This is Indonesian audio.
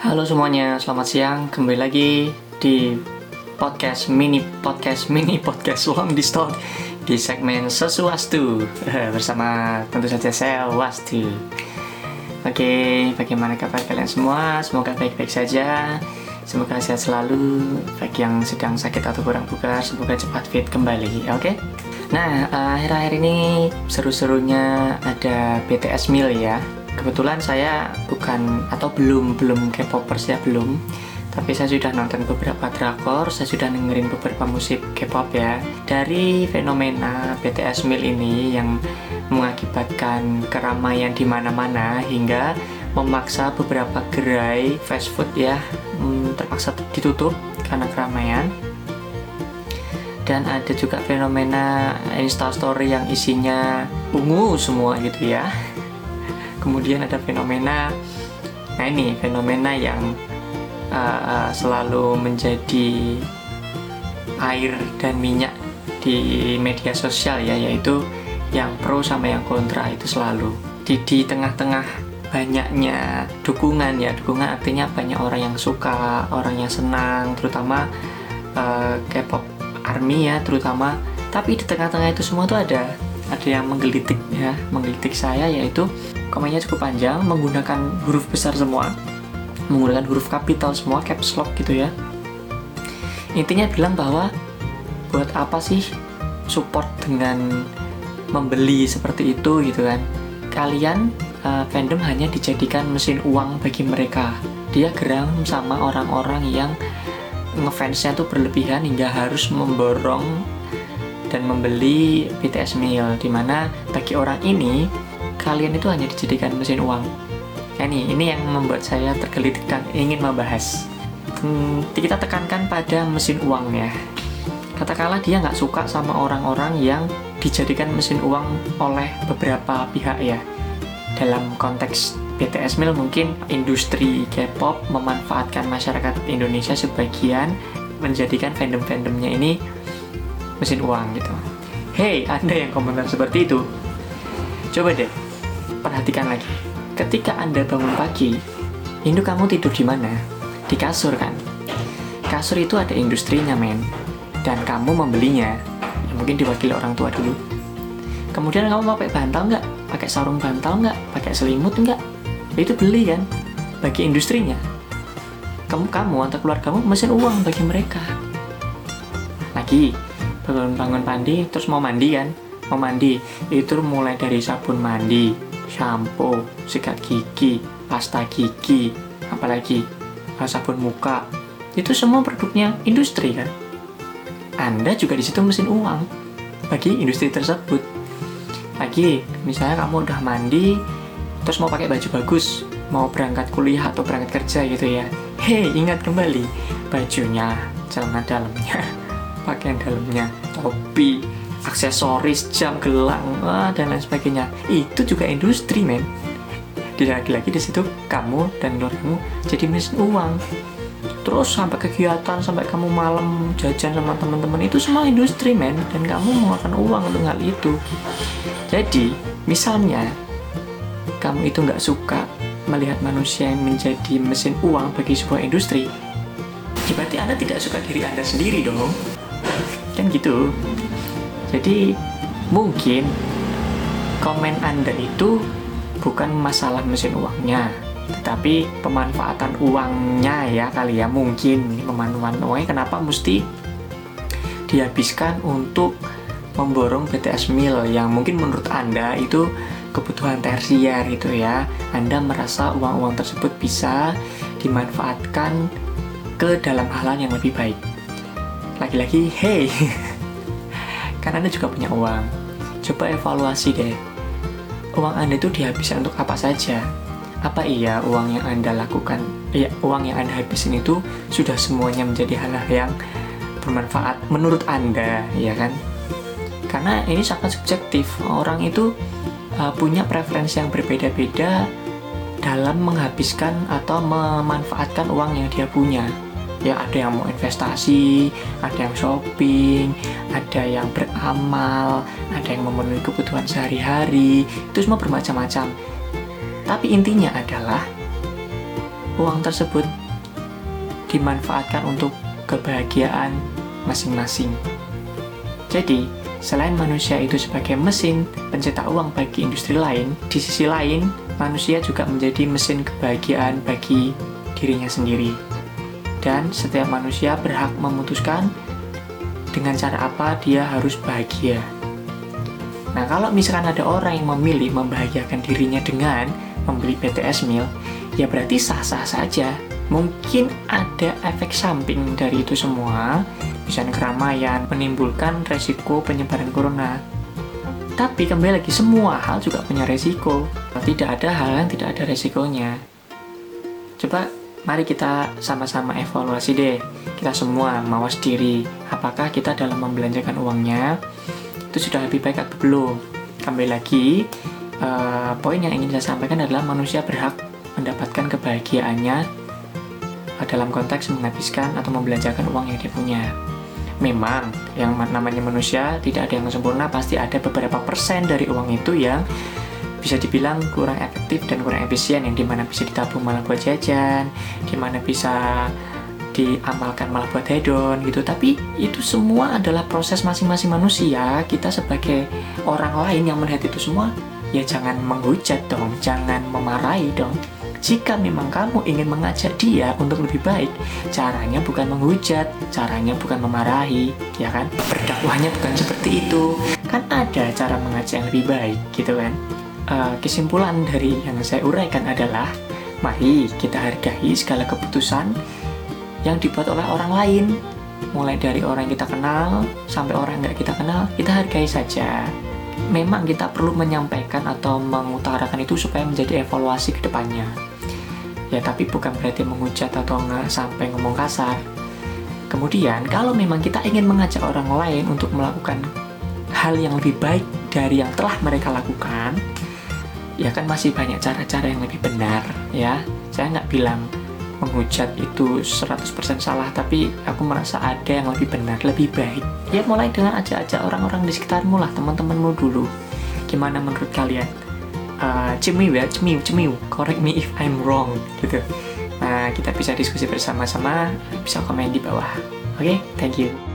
Halo semuanya, selamat siang. Kembali lagi di podcast mini podcast mini podcast Long Distalk di segmen Sesuastu bersama tentu saja saya Wastu. Oke, bagaimana kabar kalian semua? Semoga baik-baik saja. Semoga sehat selalu. Bagi yang sedang sakit atau kurang bugar, semoga cepat fit kembali. Oke. Nah, akhir-akhir ini seru-serunya ada BTS Meal ya kebetulan saya bukan atau belum belum K-popers ya belum tapi saya sudah nonton beberapa drakor, saya sudah dengerin beberapa musik K-pop ya. Dari fenomena BTS Meal ini yang mengakibatkan keramaian di mana-mana hingga memaksa beberapa gerai fast food ya hmm, terpaksa ditutup karena keramaian. Dan ada juga fenomena Instastory yang isinya ungu semua gitu ya kemudian ada fenomena nah ini fenomena yang uh, selalu menjadi air dan minyak di media sosial ya yaitu yang pro sama yang kontra itu selalu. Di di tengah-tengah banyaknya dukungan ya dukungan artinya banyak orang yang suka orang yang senang terutama uh, K-pop army ya terutama. Tapi di tengah-tengah itu semua tuh ada ada yang menggelitik ya menggelitik saya yaitu komennya cukup panjang menggunakan huruf besar semua menggunakan huruf kapital semua caps lock gitu ya. Intinya bilang bahwa buat apa sih support dengan membeli seperti itu gitu kan? Kalian uh, fandom hanya dijadikan mesin uang bagi mereka. Dia geram sama orang-orang yang ngefansnya tuh berlebihan hingga harus memborong dan membeli BTS meal di mana bagi orang ini kalian itu hanya dijadikan mesin uang. Ya nih, ini yang membuat saya tergelitik dan ingin membahas. Hmm, kita tekankan pada mesin uang ya. Katakanlah dia nggak suka sama orang-orang yang dijadikan mesin uang oleh beberapa pihak ya. Dalam konteks BTS Mil mungkin industri K-pop memanfaatkan masyarakat Indonesia sebagian menjadikan fandom-fandomnya ini mesin uang gitu. Hey, Anda yang komentar seperti itu, coba deh perhatikan lagi. Ketika Anda bangun pagi, induk kamu tidur di mana? Di kasur kan? Kasur itu ada industrinya, men. Dan kamu membelinya. Ya, mungkin diwakili orang tua dulu. Kemudian kamu pakai bantal nggak? Pakai sarung bantal nggak? Pakai selimut nggak? Itu beli kan? Bagi industrinya. Kamu, kamu atau keluargamu mesin uang bagi mereka. Lagi, bangun-bangun mandi, terus mau mandi kan? Mau mandi, itu mulai dari sabun mandi, shampoo, sikat gigi, pasta gigi, apalagi sabun muka. Itu semua produknya industri kan. Anda juga di situ mesin uang bagi industri tersebut. Lagi, misalnya kamu udah mandi, terus mau pakai baju bagus, mau berangkat kuliah atau berangkat kerja gitu ya. Hei, ingat kembali bajunya, celana dalamnya, pakaian dalamnya, topi, aksesoris, jam, gelang, dan lain sebagainya. Itu juga industri, men. Lagi-lagi di situ kamu dan keluargamu jadi mesin uang. Terus sampai kegiatan, sampai kamu malam jajan sama teman-teman itu semua industri, men. Dan kamu mengeluarkan uang untuk hal itu. Jadi, misalnya kamu itu nggak suka melihat manusia yang menjadi mesin uang bagi sebuah industri, berarti Anda tidak suka diri Anda sendiri dong. Kan gitu. Jadi mungkin komen Anda itu bukan masalah mesin uangnya, tetapi pemanfaatan uangnya ya kali ya mungkin pemanfaatan uangnya kenapa mesti dihabiskan untuk memborong BTS Meal yang mungkin menurut Anda itu kebutuhan tersier itu ya. Anda merasa uang-uang tersebut bisa dimanfaatkan ke dalam hal yang lebih baik. Lagi-lagi, hey, kan Anda juga punya uang. Coba evaluasi deh. Uang Anda itu dihabiskan untuk apa saja? Apa iya uang yang Anda lakukan, ya uang yang Anda habisin itu sudah semuanya menjadi hal-hal yang bermanfaat menurut Anda, ya kan? Karena ini sangat subjektif. Orang itu uh, punya preferensi yang berbeda-beda dalam menghabiskan atau memanfaatkan uang yang dia punya ya ada yang mau investasi, ada yang shopping, ada yang beramal, ada yang memenuhi kebutuhan sehari-hari, itu semua bermacam-macam. Tapi intinya adalah uang tersebut dimanfaatkan untuk kebahagiaan masing-masing. Jadi, selain manusia itu sebagai mesin pencetak uang bagi industri lain, di sisi lain, manusia juga menjadi mesin kebahagiaan bagi dirinya sendiri. Dan setiap manusia berhak memutuskan dengan cara apa dia harus bahagia. Nah, kalau misalkan ada orang yang memilih membahagiakan dirinya dengan membeli BTS meal, ya berarti sah-sah saja. Mungkin ada efek samping dari itu semua, misalnya keramaian, menimbulkan resiko penyebaran corona. Tapi kembali lagi, semua hal juga punya resiko. Tidak ada hal yang tidak ada resikonya. Coba mari kita sama-sama evaluasi deh. Kita semua mawas diri. Apakah kita dalam membelanjakan uangnya itu sudah lebih baik atau belum? Kembali lagi, uh, poin yang ingin saya sampaikan adalah manusia berhak mendapatkan kebahagiaannya dalam konteks menghabiskan atau membelanjakan uang yang dia punya memang yang namanya manusia tidak ada yang sempurna pasti ada beberapa persen dari uang itu yang bisa dibilang kurang efektif dan kurang efisien yang di mana bisa ditabung malah buat jajan di mana bisa diamalkan malah buat hedon gitu tapi itu semua adalah proses masing-masing manusia kita sebagai orang lain yang melihat itu semua ya jangan menghujat dong jangan memarahi dong jika memang kamu ingin mengajak dia untuk lebih baik, caranya bukan menghujat, caranya bukan memarahi, ya kan? Berdakwahnya bukan seperti itu. Kan ada cara mengajak yang lebih baik, gitu kan? Uh, kesimpulan dari yang saya uraikan adalah, mari kita hargai segala keputusan yang dibuat oleh orang lain. Mulai dari orang yang kita kenal sampai orang yang nggak kita kenal, kita hargai saja. Memang kita perlu menyampaikan atau mengutarakan itu supaya menjadi evaluasi ke depannya. Ya tapi bukan berarti menghujat atau nggak sampai ngomong kasar. Kemudian kalau memang kita ingin mengajak orang lain untuk melakukan hal yang lebih baik dari yang telah mereka lakukan ya kan masih banyak cara-cara yang lebih benar ya. Saya nggak bilang menghujat itu 100% salah tapi aku merasa ada yang lebih benar lebih baik. Ya mulai dengan ajak-ajak orang-orang di sekitarmu lah teman-temanmu dulu. Gimana menurut kalian? Uh, cemiu ya cemiu cemiu. Correct me if I'm wrong gitu. Nah kita bisa diskusi bersama-sama. Bisa komen di bawah. Oke okay? thank you